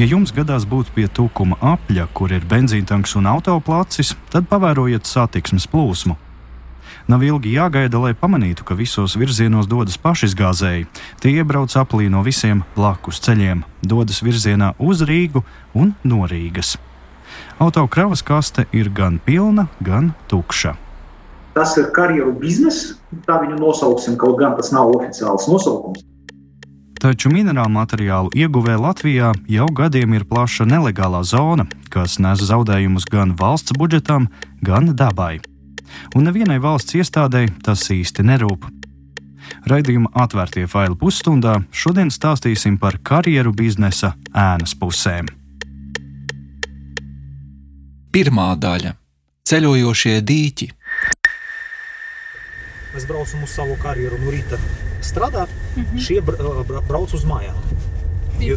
Ja jums gadās būt pie tukuma apļa, kur ir benzīntanks un autoplacis, tad pavērojiet satiksmes plūsmu. Nav ilgi jāgaida, lai pamanītu, ka visos virzienos dodas pašizgāzēji. Tie iebrauc aplī no visiem blakus ceļiem, dodas virzienā uz Rīgu un no Rīgas. Autokravas kaste ir gan pilna, gan tukša. Tas ir karjeru bizness, tā viņu nosauksim, kaut gan tas nav oficiāls nosaukums. Taču minerālu materiālu ieguvē Latvijā jau gadiem ir plaša nelegālā zona, kas nes zaudējumus gan valsts budžetam, gan dabai. Un nevienai valsts iestādēji tas īsti nerūp. Raidījuma atvērtie faili pusstundā šodien stāstīsim par karjeru biznesa ēnas pusēm. Pirmā daļa - ceļojošie dīķi. Mēs braucam uz savu karjeru no rīta strādāt, mm -hmm. šie bra brauc uz mājām. Jo,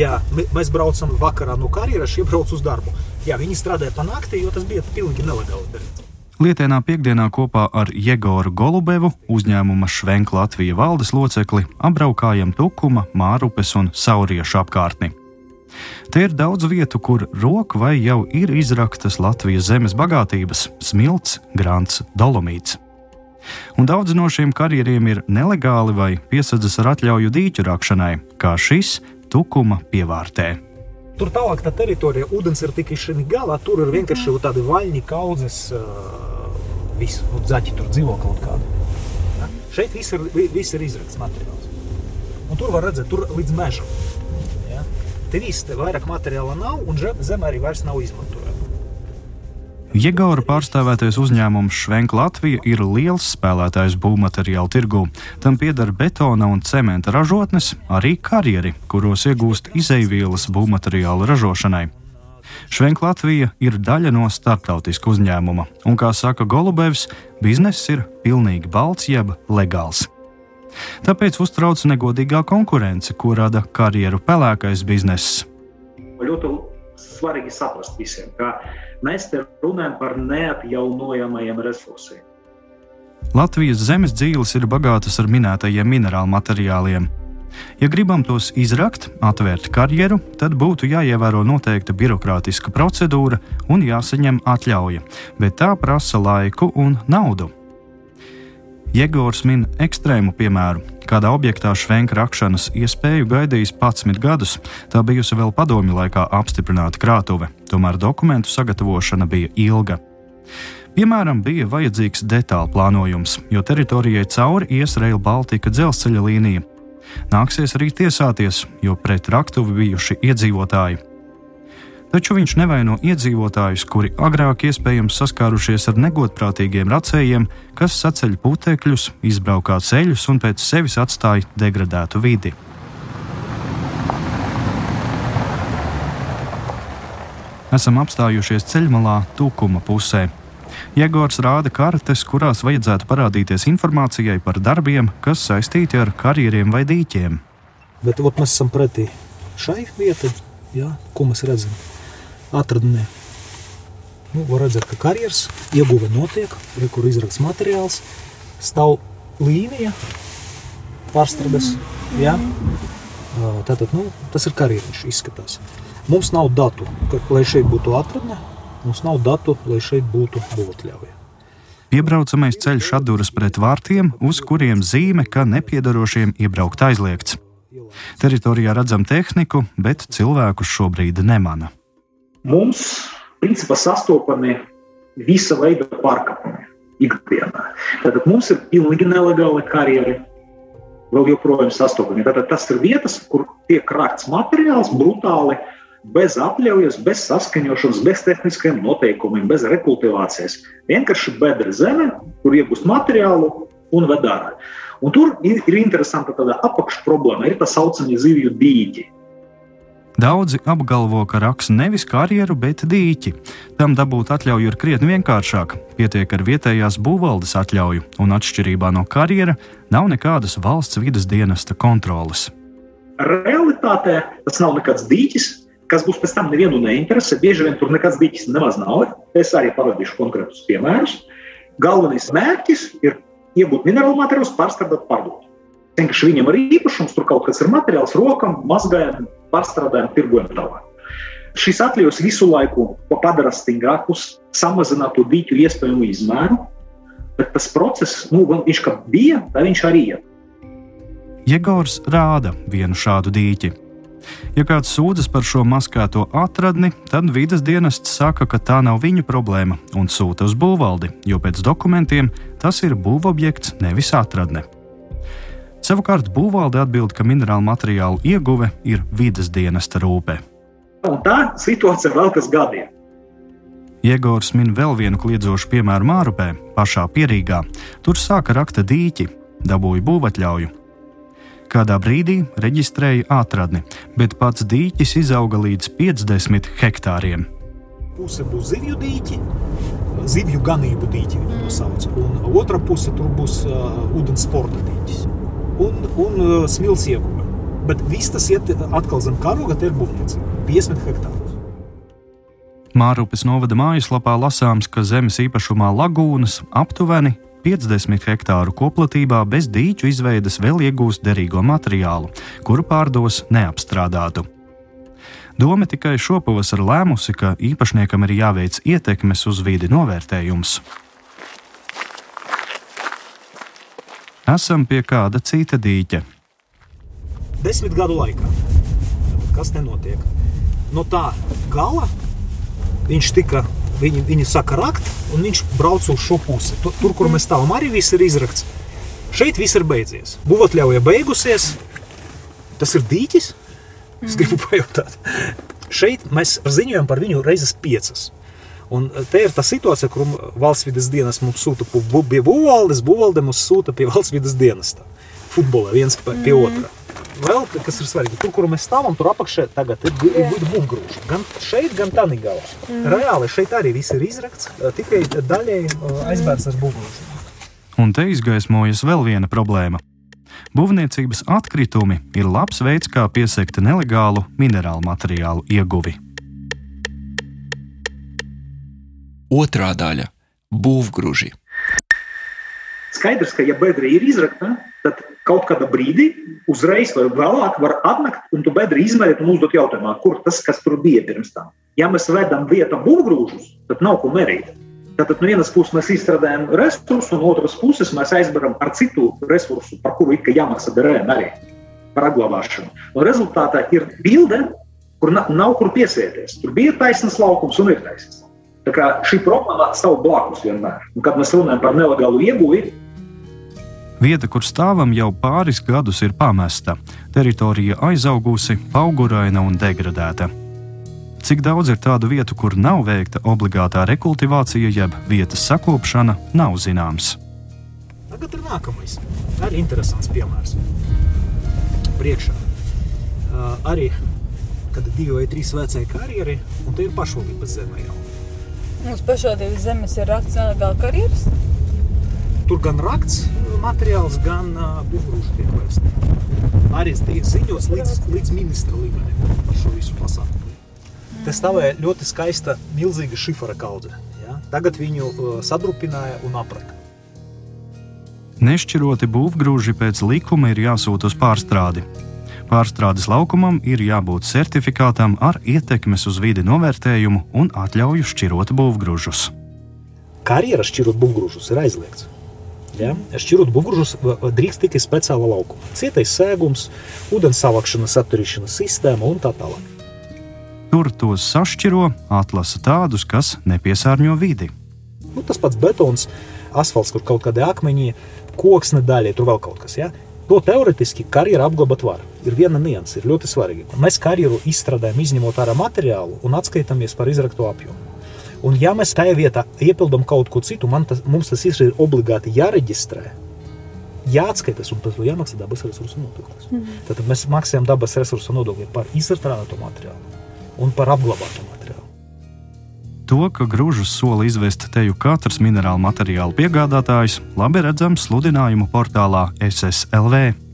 jā, mēs braucam vakarā no karjeras, šie brauc uz darbu. Jā, viņi strādāja pa nakti, jo tas bija pilnīgi nelegāli darīts. Lietienā piekdienā kopā ar Jegoru Golubevu, uzņēmuma Švenka Latvijas valdes locekli, apbraukājam Tukuma, Mārupes un Sauriešu apkārtni. Te ir daudz vietu, kur roka vai jau ir izraktas Latvijas zemes bagātības - smilts, grants, dolomīts un daudz no šiem karjeriem ir nelegāli vai piesadzas ar atļauju dīķu rakšanai, kā šis tukuma pievārtē. Tur tālāk tā teritorija, ūdens ir tikai šī galā, tur ir vienkārši tādi vaļņi, kaudzes, viss, nu, zaķi tur dzīvo kaut kādā. Ja? Šeit viss ir, viss ir izrakts materiāls. Un tur var redzēt, tur līdz mežam. Ja? Te viss, te vairāk materiāla nav, un zeme arī vairs nav izmantojama. Jegaura pārstāvētais uzņēmums Švenk Latvija ir liels spēlētājs būvmateriālu tirgū. Tam pieder betona un cementa ražotnes, arī karjeri, kuros iegūst izeivielas būvmateriālu ražošanai. Švenk Latvija ir daļa no starptautiska uzņēmuma, un, kā saka Golubevs, bizness ir pilnīgi balts jeb legāls. Tāpēc uztrauc negodīgā konkurence, ko rada karjeru pelēkais bizness. Ļoti svarīgi saprast visiem, ka Mēs te runājam par neatjaunojamajiem resursiem. Latvijas zemes dzīves ir bagātas ar minētajiem minerālu materiāliem. Ja gribam tos izrakt, atvērt karjeru, tad būtu jāievēro noteikta birokrātiska procedūra un jāsaņem atļauja, bet tā prasa laiku un naudu. Jēgors min ekstrēmu piemēru. Kādā objektā švenka rakšanas iespēju gaidījis 11 gadus, tā bijusi vēl padomju laikā apstiprināta krātuve, tomēr dokumentu sagatavošana bija ilga. Piemēram, bija vajadzīgs detāļu plānojums, jo teritorijai cauri ies Rail Baltica dzelzceļa līnija. Nāksies arī tiesāties, jo pret raktuvi bijuši iedzīvotāji. Taču viņš nevaino iedzīvotājus, kuri agrāk iespējams saskārušies ar negodprātīgiem racējiem, kas saceļ putekļus, izbraukā ceļus un pēc sevis atstāja degradētu vidi. Esam apstājušies ceļmalā, Tukuma pusē. Jēgors rāda kartes, kurās vajadzētu parādīties informācijai par darbiem, kas saistīti ar karjeriem vai dīķiem. Bet ot, mēs esam pretī šai vietai, ja, ko mēs redzam atradnē. Nu, var redzēt, ka karjeras ieguve notiek, re, kur izrakts materiāls, stāv līnija pārstrādes. Ja? Tātad, nu, tas ir karjeras izskatās. Mums nav datu, ka, lai šeit būtu atradne, mums nav datu, lai šeit būtu būvotļauja. Piebraucamais ceļš atduras pret vārtiem, uz kuriem zīme, ka nepiedarošiem iebraukt aizliegts. Teritorijā redzam tehniku, bet cilvēkus šobrīd nemana mums principā sastopami visa veida pārkāpumi ikdienā. Tātad mums ir pilnīgi nelegāli karjeri, vēl joprojām sastopami. Tātad tas ir vietas, kur tiek krāpts materiāls brutāli, bez atļaujas, bez saskaņošanas, bez tehniskiem noteikumiem, bez rekultivācijas. Vienkārši bedra zeme, kur iegūst materiālu un ved ārā. Un tur ir, interesanta tāda apakšproblēma, ir tā saucamie zivju dīķi. Daudzi apgalvo, ka raks nevis karjeru, bet dīķi. Tam dabūt atļauju ir krietni vienkāršāk. Pietiek ar vietējās būvvaldes atļauju, un atšķirībā no karjera nav nekādas valsts vidas dienesta kontroles. Realitātē tas nav nekāds dīķis, kas būs pēc tam nevienu neinteresē. Bieži vien tur nekāds dīķis nemaz nav. Es arī parodīšu konkrētus piemērus. Galvenais mērķis ir iegūt minerālu materiālus, pārstrādāt, pārdot. Vienkārši viņam ir īpašums, tur kaut kas ir materiāls, rokam, mazgājam, pārstrādājam, tirgojam tālāk. Šis atļaus visu laiku padara stingrākus, samazina to dīķu iespējamo izmēru, bet tas process, nu, viņš kā bija, tā viņš arī ir. Jegors rāda vienu šādu dīķi. Ja kāds sūdzas par šo maskēto atradni, tad vidas dienests saka, ka tā nav viņu problēma un sūta uz būvvaldi, jo pēc dokumentiem tas ir būvobjekts, nevis atradne. Savukārt būvvalde atbild, ka minerālu materiālu ieguve ir vidas dienesta rūpe. Un tā situācija vēl kas gadiem. Iegors min vēl vienu kliedzošu piemēru Mārupē, pašā pierīgā. Tur sāka rakta dīķi, dabūja būvatļauju. Kādā brīdī reģistrēja atradni, bet pats dīķis izauga līdz 50 hektāriem. Puse būs zivju dīķi, zivju ganību dīķi viņi to sauc, un otra puse tur būs uh, ūdens sporta dīķis un, un uh, smilts ieguve. Bet viss tas iet atkal zem karoga, te ir būvniecība. 50 hektārus. Mārupes novada mājaslapā lasāms, ka zemes īpašumā lagūnas aptuveni 50 hektāru koplatībā bez dīķu izveidas vēl iegūs derīgo materiālu, kuru pārdos neapstrādātu. Doma tikai šopavasar lēmusi, ka īpašniekam ir jāveic ietekmes uz vidi novērtējums. Esam pie kāda cita dīķa. Desmit gadu laikā. Kas te notiek? no tā gala viņš tika. Viņi, viņi saka, rakt, un viņš brauc uz šo pusi. Tur, tur kur mēs stāvam, arī viss ir izrakts. Šeit viss ir beidzies. Būvatļauja beigusies. Tas ir dīķis. Es gribu pajautāt. Šeit mēs ziņojam par viņu reizes piecas. Un te ir tā situācija, kur valsts vidas dienas mums sūta pie būvvaldes, būvvalde mums sūta pie valsts vidas dienesta. Futbolā viens pie otra vēl kas ir svarīgi. Tur, kur mēs stāvam, tur apakšā tagad ir, ir būvgrūži. Gan šeit, gan tā galā. Mm. Reāli šeit arī viss ir izrakts, tikai daļēji aizbērts ar būvgrūžiem. Un te izgaismojas vēl viena problēma. Būvniecības atkritumi ir labs veids, kā piesekt nelegālu minerālu materiālu ieguvi. Otra daļa - būvgrūži. Skaidrs, ka ja bedra ir izrakta, tad kaut kādā brīdī, uzreiz vai vēlāk, var atnākt un tu bedri izmērīt un uzdot jautājumu, kur tas, kas tur bija pirms tam. Ja mēs vedam vietā būvgrūžus, tad nav ko mērīt. Tātad no vienas puses mēs izstrādājam resursu, un otras puses mēs aizbaram ar citu resursu, par kuru ir jāmaksā DRM arī par apglabāšanu. Un rezultātā ir bilde, kur nav, nav kur piesieties. Tur bija taisnīgs laukums un ir taisnīgs. Šī problēma stāv blakus vienmēr. Un, kad mēs runājam par nelegālu ieguvi, Vieta, kur stāvam jau pāris gadus, ir pamesta. Teritorija aizaugusi, auguraina un degradēta. Cik daudz ir tādu vietu, kur nav veikta obligātā rekultivācija, jeb vietas sakopšana, nav zināms. Tagad ir nākamais. Arī interesants piemērs. Priekšā uh, arī kad ir divi vai trīs vecāki karjeri, un te ir pašvaldības zeme jau. Mums pašvaldības zemes ir raksts nelegāli karjeras? Tur gan rakts materiāls, gan uh, būvgrūži tiek vērsti. Arī tiek ziņots līdz, līdz ministra līmenim par šo visu pasākumu. Te stāvēja ļoti skaista, milzīga šifra kaudze. Ja? Tagad viņu uh, sadrupināja un apraka. Nešķiroti būvgrūži pēc likuma ir jāsūta uz pārstrādi. Pārstrādes laukumam ir jābūt certifikātam ar ietekmes uz vidi novērtējumu un atļauju šķirot būvgrūžus. Karjeras šķirot būvgrūžus ir aizliegts. Ja? Šķirot buļbuļsaktas, drīkst tikai speciāla laukuma. Cietais sēgums, ūdens savākšanas, atturēšanas sistēma un tā tālāk. Tur tos sašķiro, atlasa tādus, kas nepiesārņo vidi. Nu, tas pats betons, asfalts, kur kaut kāda akmeņa, koksne daļa, tur vēl kaut kas. Ja? To teorētiski karjeru apglabāt var. Ir viena nianses, ir ļoti svarīga. Mēs karjeru izstrādājam, izņemot ārā materiālu un atskaitāmies par izrakto apjomu. Un, ja mēs tajā vietā iepildām kaut ko citu, tas, mums tas ir obligāti jāreģistrē. Jāatskaitās un par to jāmaksā dabas resursu nodoklis. Mm -hmm. Tad mēs maksājam dabas resursu nodokli par izstrādāto materiālu un par apglabāto materiālu. To, ka grūžus sola izvest teju katrs minerālu materiālu piegādātājs, labi redzams sludinājumu portālā SSLV.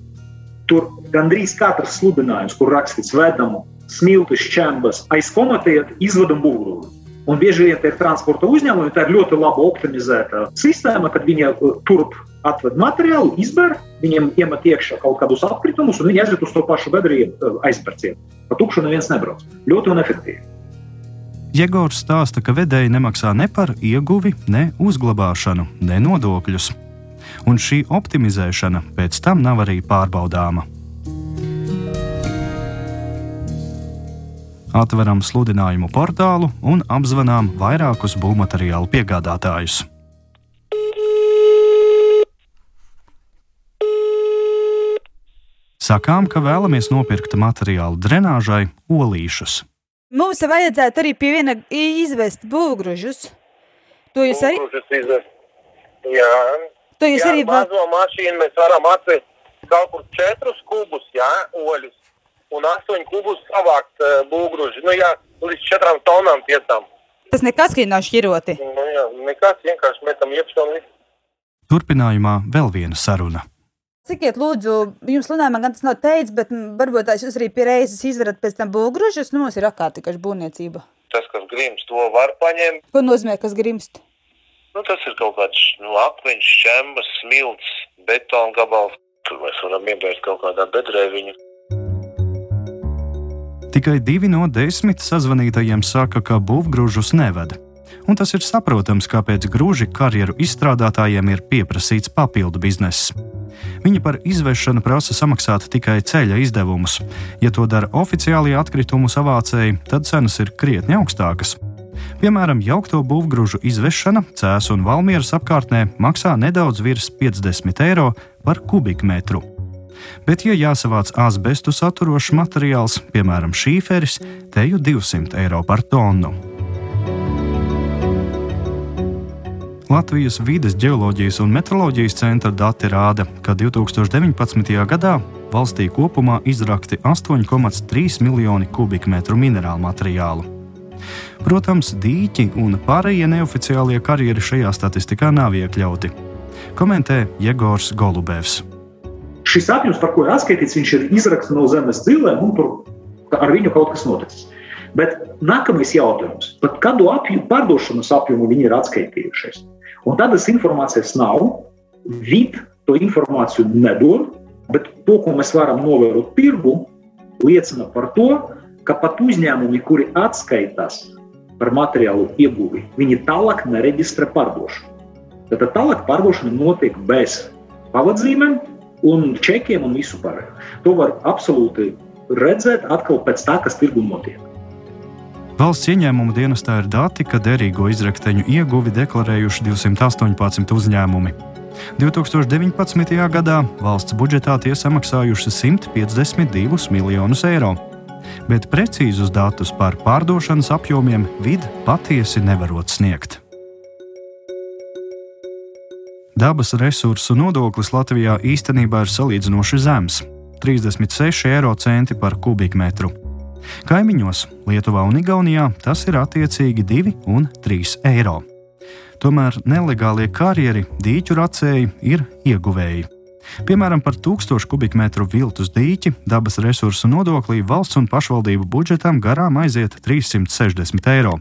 Tur gandrīz katrs sludinājums, kur rakstīts vedamu, smiltis, čembas, aiz komatēt, izvedam būvgrūdu. Un bieži vien tie ir transporta uzņēmumi, tā ir ļoti labi optimizēta sistēma, kad viņi uh, turp atved materiālu, izber, viņiem iemet iekšā kaut kādus atkritumus, un viņi aiziet uz to pašu bedru uh, aizpērcienu. Pa tukšu neviens nebrauc. Ļoti un efektīvi. Jēgors stāsta, ka vedēji nemaksā ne par ieguvi, ne uzglabāšanu, ne nodokļus. Un šī optimizēšana pēc tam nav arī pārbaudāma. atveram sludinājumu portālu un apzvanām vairākus būvmateriālu piegādātājus. Sakām, ka vēlamies nopirkt materiālu drenāžai olīšus. Mums vajadzētu arī pie viena izvest būvgrūžus. To jūs arī? Izvest. Jā. To jūs jā, arī mazo mašīnu mēs varam atvest kaut kur četrus kubus, jā, oļus un 8 kubus savākt uh, būgruži. Nu, jā, līdz 4 tonām piecām. Tas nekas, ka nav šķiroti. Nu, jā, nekas, vienkārši metam iepšā un viss. Turpinājumā vēl viena saruna. Sakiet, lūdzu, jums lunājumā gan tas nav teicis, bet varbūt jūs arī pie reizes izverat pēc tam būvgružus, nu mums ir akārtikaši būvniecība. Tas, kas grimst, to var paņemt. Ko nozīmē, kas grimst? Nu, tas ir kaut kāds nu, akmeņš, čembas, smilts, betona gabals. Tur mēs varam iebērt kaut kādā bedrē viņu. Tikai divi no desmit sazvanītajiem saka, ka būvgrūžus nevada. Un tas ir saprotams, kāpēc grūži karjeru izstrādātājiem ir pieprasīts papildu bizness. Viņi par izvešanu prasa samaksāt tikai ceļa izdevumus. Ja to dara oficiālie atkritumu savācēji, tad cenas ir krietni augstākas. Piemēram, jaukto būvgrūžu izvešana Cēlā un Valmieras apkārtnē maksā nedaudz virs 50 eiro par kubikmetru bet, ja jāsavāc asbestu saturošs materiāls, piemēram, šīferis, teju 200 eiro par tonu. Latvijas vides geoloģijas un meteoroloģijas centra dati rāda, ka 2019. gadā valstī kopumā izrakti 8,3 miljoni kubikmetru minerālu materiālu. Protams, dīķi un pārējie neoficiālie karjeri šajā statistikā nav iekļauti. Komentē Jegors Golubevs. Šis apjoms, par ko ir atskaitīts, ir izraksts no zemes dzīvēm, un tur ar viņu kaut kas noticis. Bet nākamais jautājums, par kādu apjomu, pārdošanas apjomu viņi ir atskaitījušies. Un tādas informācijas nav, vid to informāciju nedod, bet to, ko mēs varam novērot tirgu, liecina par to, ka pat uzņēmumi, kuri atskaitās par materiālu ieguvi, viņi tālāk nereģistrē pārdošanu. Tad tālāk pārdošana notiek bez pavadzīmēm, un čekiem un visu pārējo. To var absolūti redzēt atkal pēc tā, kas tirgu notiek. Valsts ieņēmuma dienestā ir dati, ka derīgo izrakteņu ieguvi deklarējuši 218 uzņēmumi. 2019. gadā valsts budžetā tie samaksājuši 152 miljonus eiro, bet precīzus datus par pārdošanas apjomiem vidi patiesi nevarot sniegt. Dabas resursu nodoklis Latvijā īstenībā ir salīdzinoši zems - 36 eiro centi par kubikmetru. Kaimiņos, Lietuvā un Igaunijā, tas ir attiecīgi 2 un 3 eiro. Tomēr nelegālie karjeri, dīķu racēji ir ieguvēji. Piemēram, par 1000 kubikmetru viltus dīķi dabas resursu nodoklī valsts un pašvaldību budžetam garām aiziet 360 eiro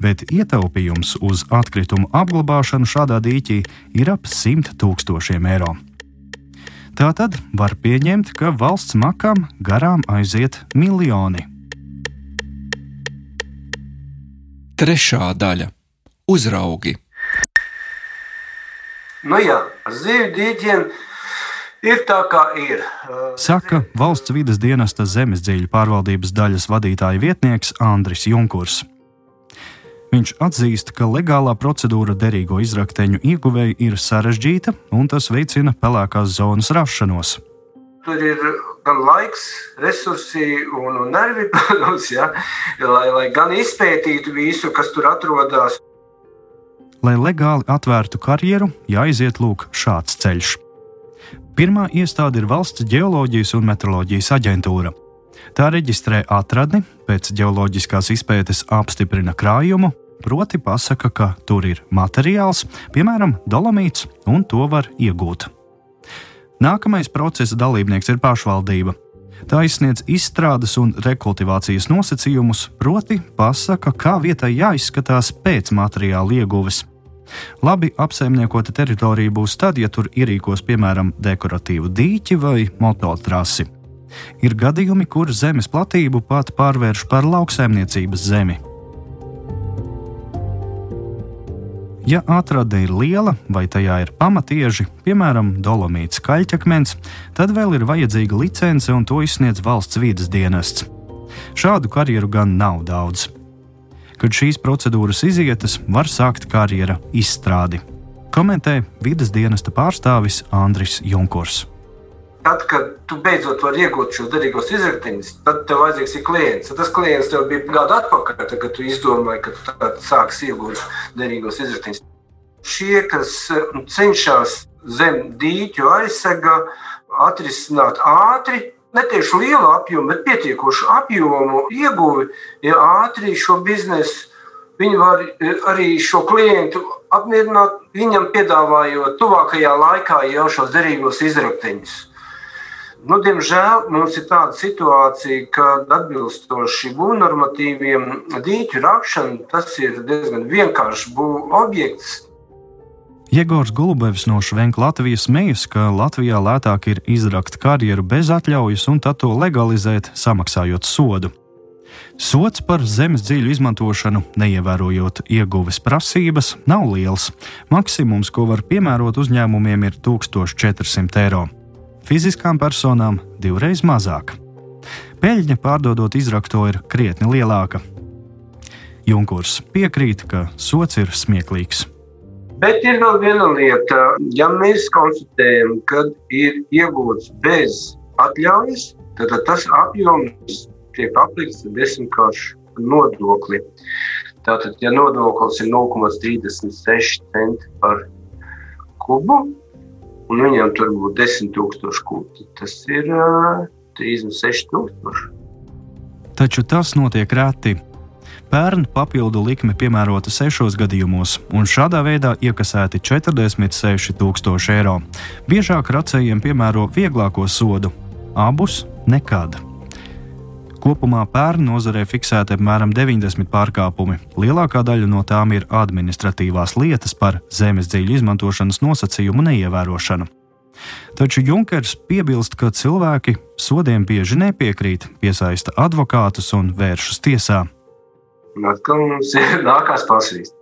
bet ietaupījums uz atkritumu apglabāšanu šādā dīķī ir ap 100 tūkstošiem eiro. Tātad var pieņemt, ka valsts makām garām aiziet miljoni. Trešā daļa - uzraugi. Nu jā, zivju dīķiem ir tā, kā ir. Saka valsts vidas dienesta zemes dziļu pārvaldības daļas vadītāja vietnieks Andris Junkurs. Viņš atzīst, ka legālā procedūra derīgo izrakteņu ieguvēji ir sarežģīta un tas veicina pelēkās zonas rašanos. Tur ir gan laiks, resursi un, un nervi, protams, ja, lai, lai gan izpētītu visu, kas tur atrodas. Lai legāli atvērtu karjeru, jāiziet lūk šāds ceļš. Pirmā iestāde ir Valsts geoloģijas un meteoroloģijas aģentūra. Tā reģistrē atradni, pēc geoloģiskās izpētes apstiprina krājumu, proti pasaka, ka tur ir materiāls, piemēram, dolomīts, un to var iegūt. Nākamais procesa dalībnieks ir pašvaldība. Tā izsniedz izstrādes un rekultivācijas nosacījumus, proti, pasaka, kā vietai jāizskatās pēc materiāla ieguves. Labi apsaimniekota teritorija būs tad, ja tur ierīkos piemēram dekoratīvu dīķi vai mototrasi. Ir gadījumi, kur zemes platību pat pārvērš par lauksaimniecības zemi. Ja atrade ir liela vai tajā ir pamatieži, piemēram, dolomīts kaļķakmens, tad vēl ir vajadzīga licence un to izsniedz valsts vidas dienests. Šādu karjeru gan nav daudz. Kad šīs procedūras izietas, var sākt karjera izstrādi. Komentē vidas dienesta pārstāvis Andris Junkurs. Tad, kad tu beidzot vari iegūt šos derīgos izrakteņus, tad tev vajadzīgs ir klients. Tas klients tev bija gadu atpakaļ, tad, kad tu izdomāji, ka tu sāksi iegūt derīgos izrakteņus. Šie, kas nu, cenšas zem dīķu aizsega, atrisināt ātri, ne tieši lielu apjomu, bet pietiekošu apjomu ieguvi, ja ātri šo biznesu. Viņi var e, arī šo klientu apmierināt, viņam piedāvājot tuvākajā laikā jau šos derīgos izrakteņus. Nu, diemžēl mums ir tāda situācija, ka atbilstoši būvnormatīviem dīķu rakšana tas ir diezgan vienkāršs būvniecības objekts. Jēgors Gulubevs no Švenka Latvijas smējas, ka Latvijā lētāk ir izrakt karjeru bez atļaujas un tad to legalizēt, samaksājot sodu. Sots par zemes dziļu izmantošanu, neievērojot ieguves prasības, nav liels. Maksimums, ko var piemērot uzņēmumiem, ir 1400 eiro. Fiziskām personām divreiz mazāk. Peļņa pārdodot izrakto ir krietni lielāka. Junkurs piekrīt, ka sots ir smieklīgs. Bet ir vēl viena lieta, ja mēs konstatējam, ka ir iegūts bez atļaujas, tad tas apjoms tiek aplikts desmitkāršu nodokli. Tātad, ja nodoklis ir 0,36 centi par kubu, un viņam tur būtu 10,000 kubu, tas ir uh, 36,000. Taču tas notiek reti. Pērn papildu likme piemērota sešos gadījumos, un šādā veidā iekasēti 46,000 eiro. Biežāk racējiem piemēro vieglāko sodu - abus nekad. Kopumā pērn nozarē fiksēti apmēram 90 pārkāpumi. Lielākā daļa no tām ir administratīvās lietas par zemes dziļu izmantošanas nosacījumu neievērošanu. Taču Junkers piebilst, ka cilvēki sodiem bieži nepiekrīt, piesaista advokātus un vēršas tiesā. Atkal mums ir nākās pasvīst.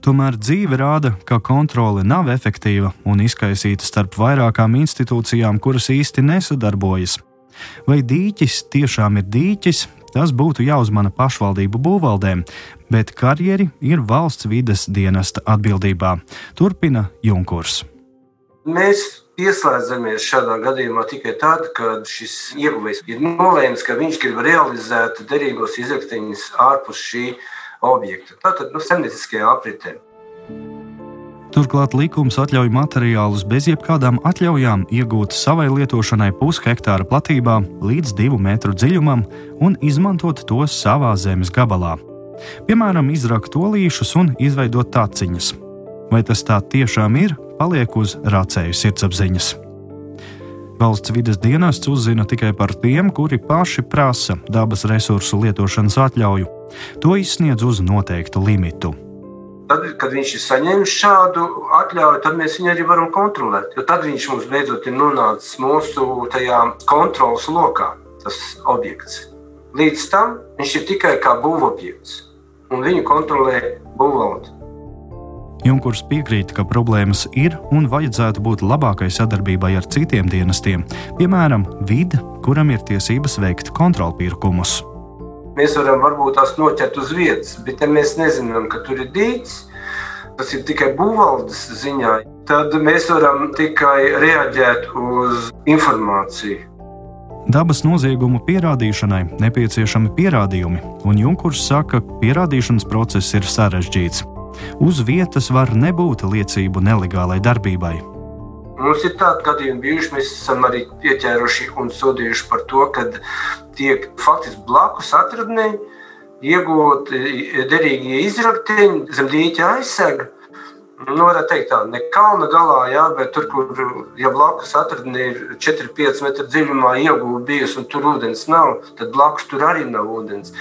Tomēr dzīve rāda, ka kontrole nav efektīva un izkaisīta starp vairākām institūcijām, kuras īsti nesadarbojas. Vai dīķis tiešām ir dīķis, tas būtu jāuzmana pašvaldību būvvaldēm, bet karjeri ir valsts vides dienesta atbildībā, turpina Junkurs. Mēs Ieslēdzamies šādā gadījumā tikai tad, kad šis ieguvējs ir nolēmis, ka viņš grib realizēt derīgos izrakteņus ārpus šī objekta. Tātad nu, zemnieciskajā apritē. Turklāt likums atļauj materiālus bez jebkādām atļaujām iegūt savai lietošanai pushektāra platībā līdz divu metru dziļumam un izmantot tos savā zemes gabalā. Piemēram, izrakt olīšus un izveidot taciņas. Vai tas tā tiešām ir, paliek uz rācēju sirdsapziņas. Valsts vides dienests uzzina tikai par tiem, kuri paši prasa dabas resursu lietošanas atļauju. To izsniedz uz noteiktu limitu. Tad, kad viņš ir saņēmis šādu atļauju, tad mēs viņu arī varam kontrolēt. Jo tad viņš mums beidzot ir nonācis mūsu kontrolas lokā, tas objekts. Līdz tam viņš ir tikai kā būvobjekts, un viņu kontrolē būvvalde. Junkurs piekrīt, ka problēmas ir un vajadzētu būt labākai sadarbībai ar citiem dienestiem, piemēram, vide, kuram ir tiesības veikt kontrolpirkumus. Mēs varam varbūt tās noķert uz vietas, bet ja mēs nezinām, ka tur ir dīķis, tas ir tikai būvvaldes ziņā, tad mēs varam tikai reaģēt uz informāciju. Dabas noziegumu pierādīšanai nepieciešami pierādījumi, un Junkurs saka, ka pierādīšanas process ir sarežģīts. Uz vietas var nebūt liecību nelegālai darbībai. Mums ir tādi gadījumi bijuši, mēs esam arī pieķēruši un sodījuši par to, ka tiek faktiski blakus atradnēji iegūti derīgie izrakteņi zem dīķa aizsega. Nu, varētu teikt, tā, ne kalna galā, jā, bet tur, kur ja blakus atradni ir 4-5 metru dziļumā ieguva bijusi un tur ūdens nav, tad blakus tur arī nav ūdens.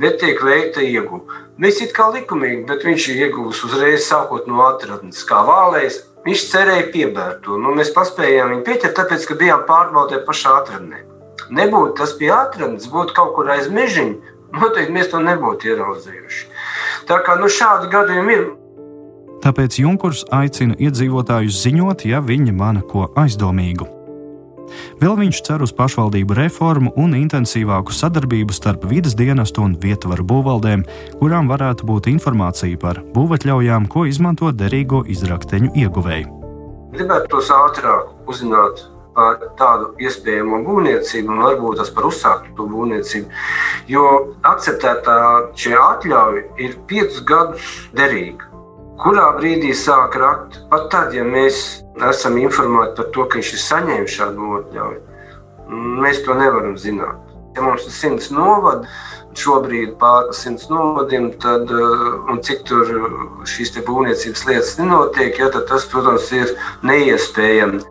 Bet tiek veikta ieguva. Mēs it kā likumīgi, bet viņš ir ieguvis uzreiz sākot no atradnes, kā vālējs. Viņš cerēja piebērt to. Nu, mēs paspējām viņu pieķert, tāpēc, ka bijām pārbaudē pašā atradnē. Nebūtu tas pie atradnes, būtu kaut kur aiz mežiņa, noteikti mēs to nebūtu ieraudzījuši. Tā kā nu, šādi gadījumi ir. Tāpēc Junkurs aicina iedzīvotājus ziņot, ja viņi mana ko aizdomīgu. Vēl viņš cer uz pašvaldību reformu un intensīvāku sadarbību starp vidas dienestu un vietvaru būvvaldēm, kurām varētu būt informācija par būvatļaujām, ko izmanto derīgo izrakteņu ieguvēju. Gribētu tos ātrāk uzzināt par tādu iespējamo būvniecību un varbūt tas par uzsāktu būvniecību. Jo akceptētā šī atļauja ir piecus gadus derīga. Kurā brīdī sāk rakt? Pat tad, ja mēs esam informēti par to, ka viņš ir saņēmis šādu atļauju, mēs to nevaram zināt. Ja mums ir simts novadi, šobrīd pār simts novadiem, tad, eh, un cik tur šīs būvniecības lietas nenotiek, ja, tad tas, protams, ir neiespējami.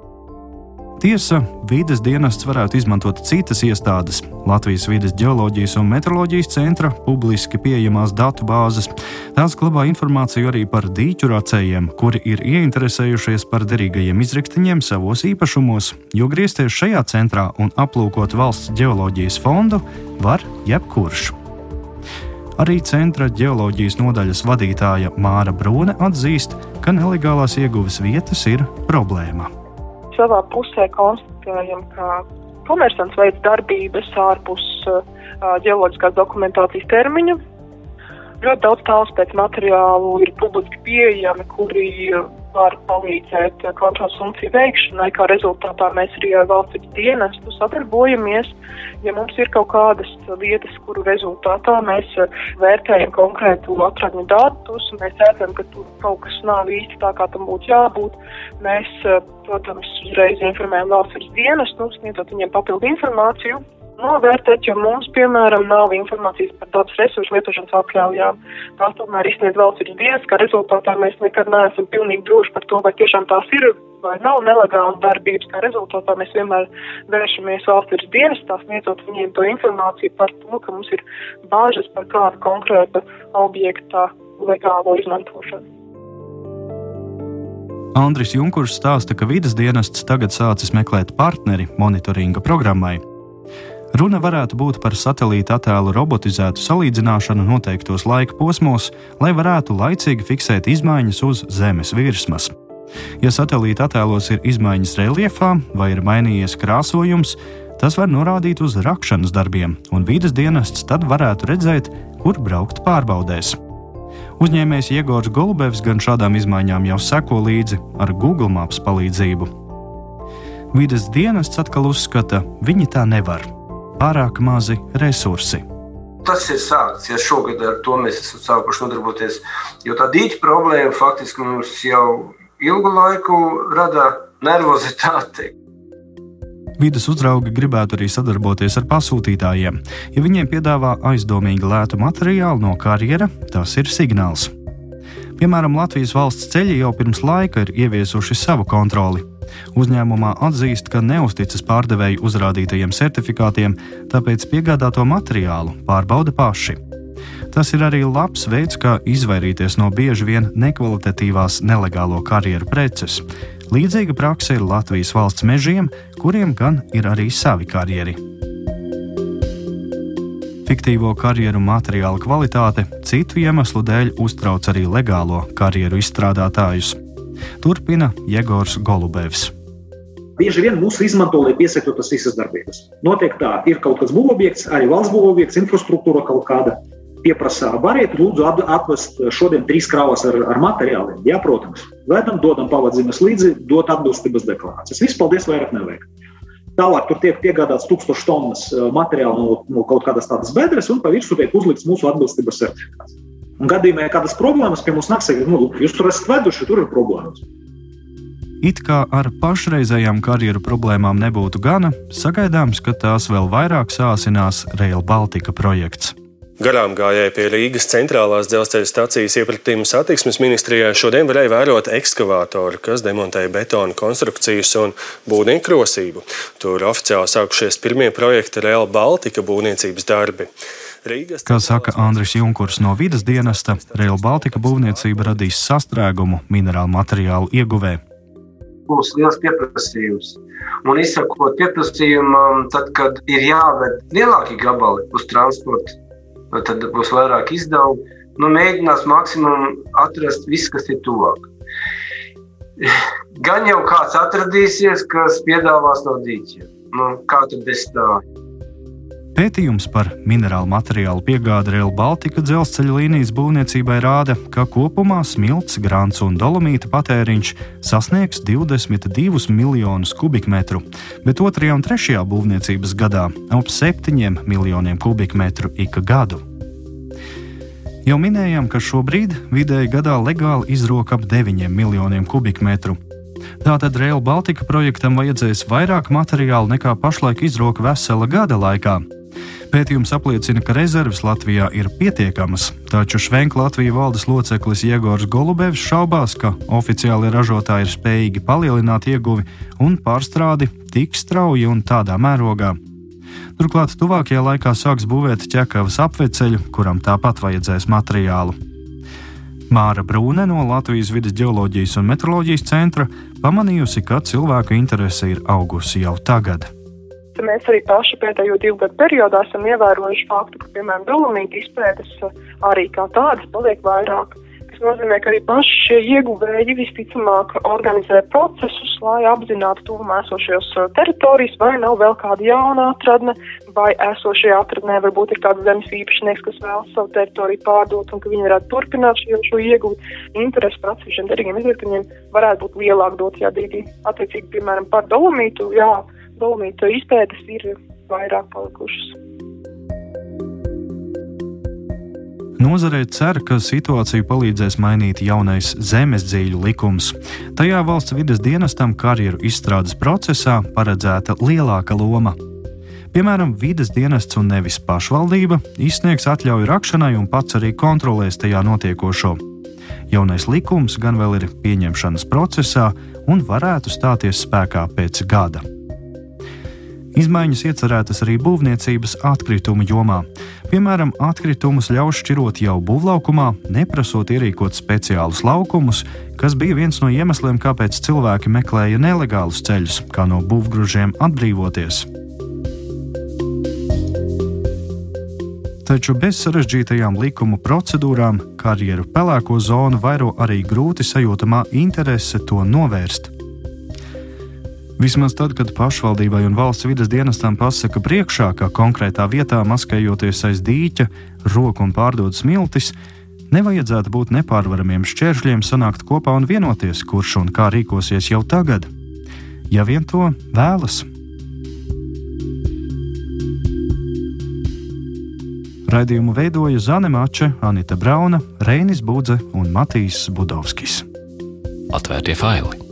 Tiesa, vides dienests varētu izmantot citas iestādes, Latvijas vides geoloģijas un meteoroloģijas centra publiski pieejamās datu bāzes. Tās glabā informāciju arī par dīķu racējiem, kuri ir ieinteresējušies par derīgajiem izraktiņiem savos īpašumos, jo griezties šajā centrā un aplūkot valsts geoloģijas fondu var jebkurš. Arī centra geoloģijas nodaļas vadītāja Māra Brūne atzīst, ka nelegālās ieguves vietas ir problēma savā pusē konstatējam, ka komersants veids darbības ārpus ģeoloģiskās dokumentācijas termiņa. Ļoti daudz tāls pēc materiālu ir publiski pieejami, kuri var palīdzēt kontrols funkciju veikšanai, kā rezultātā mēs arī ar valsts dienestu sadarbojamies. Ja mums ir kaut kādas lietas, kuru rezultātā mēs vērtējam konkrētu atradņu datus, mēs redzam, ka tur kaut kas nav īsti tā, kā tam būtu jābūt, mēs, protams, uzreiz informējam valsts dienestu, sniedzot viņiem papildu informāciju novērtēt, jo mums, piemēram, nav informācijas par dabas resursu lietošanas atļaujām. Tās tomēr izsniedz valsts dienas, ka rezultātā mēs nekad neesam pilnīgi droši par to, vai tiešām tās ir vai nav nelegālas darbības. Kā rezultātā mēs vienmēr vēršamies valsts dienas, tās sniedzot viņiem to informāciju par to, ka mums ir bāžas par kādu konkrētu objektu legālo izmantošanu. Andris Junkurs stāsta, ka vidas dienests tagad sācis meklēt partneri monitoringa programmai. Runa varētu būt par satelīta attēlu robotizētu salīdzināšanu noteiktos laika posmos, lai varētu laicīgi fiksēt izmaiņas uz Zemes virsmas. Ja satelīta attēlos ir izmaiņas reliefā vai ir mainījies krāsojums, tas var norādīt uz rakšanas darbiem, un vidas dienests tad varētu redzēt, kur braukt pārbaudēs. Uzņēmējs Jēgors Golubevs gan šādām izmaiņām jau seko līdzi ar Google Maps palīdzību. Vides dienests atkal uzskata, viņi tā nevar pārāk mazi resursi. Tas ir sākts, ja šogad ar to mēs esam sākuši nodarboties. Jo tā dīķa problēma faktiski mums jau ilgu laiku rada nervozitāti. Vides uzraugi gribētu arī sadarboties ar pasūtītājiem. Ja viņiem piedāvā aizdomīgi lētu materiālu no karjera, tas ir signāls. Piemēram, Latvijas valsts ceļi jau pirms laika ir ieviesuši savu kontroli. Uzņēmumā atzīst, ka neusticas pārdevēju uzrādītajiem certifikātiem, tāpēc piegādāto materiālu pārbauda paši. Tas ir arī labs veids, kā izvairīties no bieži vien nekvalitatīvās nelegālo karjeru preces. Līdzīga praksa ir Latvijas valsts mežiem, kuriem gan ir arī savi karjeri. Fiktīvo karjeru materiāla kvalitāte citu iemeslu dēļ uztrauc arī legālo karjeru izstrādātājus. Turpina Jēgors Golubevs. Bieži vien mūs izmanto, lai piesaktu tas visas darbības. Notiek tā, ir kaut kas būvobjekts, arī valsts būvobjekts, infrastruktūra kaut kāda. Pieprasā, variet, lūdzu, atvest šodien trīs krāvas ar, ar materiāliem. Jā, protams, vedam, dodam pavadzīmes līdzi, dot atbilstības deklarācijas. Viss, paldies, vairāk nevajag. Tālāk tur tiek piegādāts tūkstoš tonnas eh, materiāla no, no kaut kādas tādas bedres, un pa virsmu tiek uzlikts mūsu atbilstības certifikāts. Un gadījumā, ja kādas problēmas pie mums nāk, saka, nu, jūs tur esat veduši, tur ir problēmas. It kā ar pašreizējām karjeru problēmām nebūtu gana, sagaidāms, ka tās vēl vairāk sāsinās Rail Baltica projekts. Garām gājēji pie Rīgas centrālās dzelzceļa stācijas iepratījuma satiksmes ministrijā šodien varēja vērot ekskavātoru, kas demontēja betona konstrukcijas un būvnieku krosību. Tur oficiāli sākušies pirmie projekta Real Baltica būvniecības darbi. Kā saka Andris Junkurs no vidas dienesta, Real Baltica būvniecība radīs sastrēgumu minerālu materiālu ieguvē. Būs liels pieprasījums. Un izsakot pieprasījumam, tad, kad ir jāved lielāki gabali uz transporta tad būs vairāk izdevumu. Nu, mēģinās maksimum atrast visu, kas ir tuvāk. Gan jau kāds atradīsies, kas piedāvās no dīķiem. Nu, kā tad bez tā? Pētījums par minerālu materiālu piegādi Rail Baltica dzelzceļa līnijas būvniecībai rāda, ka kopumā smilts, grāns un dolomīta patēriņš sasniegs 22 miljonus kubikmetru, bet otrajā un trešajā būvniecības gadā ap 7 miljoniem kubikmetru ik gadu. Jau minējām, ka šobrīd vidēji gadā legāli izroka ap 9 miljoniem kubikmetru, Tātad Rail Baltica projektam vajadzēs vairāk materiālu nekā pašlaik izroka vesela gada laikā. Pētījums apliecina, ka rezerves Latvijā ir pietiekamas, taču Švenka Latvijas valdes loceklis Jēgors Golubevs šaubās, ka oficiāli ražotāji ir spējīgi palielināt ieguvi un pārstrādi tik strauji un tādā mērogā. Turklāt tuvākajā laikā sāks būvēt ķekavas apveceļu, kuram tāpat vajadzēs materiālu. Māra Brūne no Latvijas vidas geoloģijas un meteoroloģijas centra pamanījusi, ka cilvēku interese ir augusi jau tagad. Mēs arī paši pēdējo divu gadu periodā esam ievērojuši faktu, ka, piemēram, dolomīta izpētes uh, arī kā tādas paliek vairāk. Tas nozīmē, ka arī paši šie ieguvēji visticamāk organizē procesus, lai apzinātu tuvumā esošajos uh, teritorijas, vai nav vēl kāda jauna atradne, vai esošajā atradnē varbūt ir kāds zemes īpašnieks, kas vēlas savu teritoriju pārdot un ka viņi varētu turpināt šo, šo ieguvu. Interesi par atsevišķiem derīgiem izvērtējumiem varētu būt lielāk dotajā brīdī. Attiecīgi, piemēram, par dolomītu, jā, dolomītu izpētes ir vairāk palikušas. Nozarē cer, ka situāciju palīdzēs mainīt jaunais zemes dzīļu likums. Tajā valsts vidas dienestam karjeru izstrādes procesā paredzēta lielāka loma. Piemēram, vidas dienests un nevis pašvaldība izsniegs atļauju rakšanai un pats arī kontrolēs tajā notiekošo. Jaunais likums gan vēl ir pieņemšanas procesā un varētu stāties spēkā pēc gada. Izmaiņas iecerētas arī būvniecības atkritumu jomā. Piemēram, atkritumus ļaus šķirot jau būvlaukumā, neprasot ierīkot speciālus laukumus, kas bija viens no iemesliem, kāpēc cilvēki meklēja nelegālus ceļus, kā no būvgrūžiem atbrīvoties. Taču bez sarežģītajām likuma procedūrām karjeru pelēko zonu vairo arī grūti sajūtamā interese to novērst. Vismaz tad, kad pašvaldībai un valsts vidas dienestam pasaka priekšā, ka konkrētā vietā maskējoties aiz dīķa, roku un pārdod smiltis, nevajadzētu būt nepārvaramiem šķēršļiem sanākt kopā un vienoties, kurš un kā rīkosies jau tagad, ja vien to vēlas. Raidījumu veidoja Zane Mača, Anita Brauna, Reinis Budze un Matīs Budovskis. Atvērtie faili!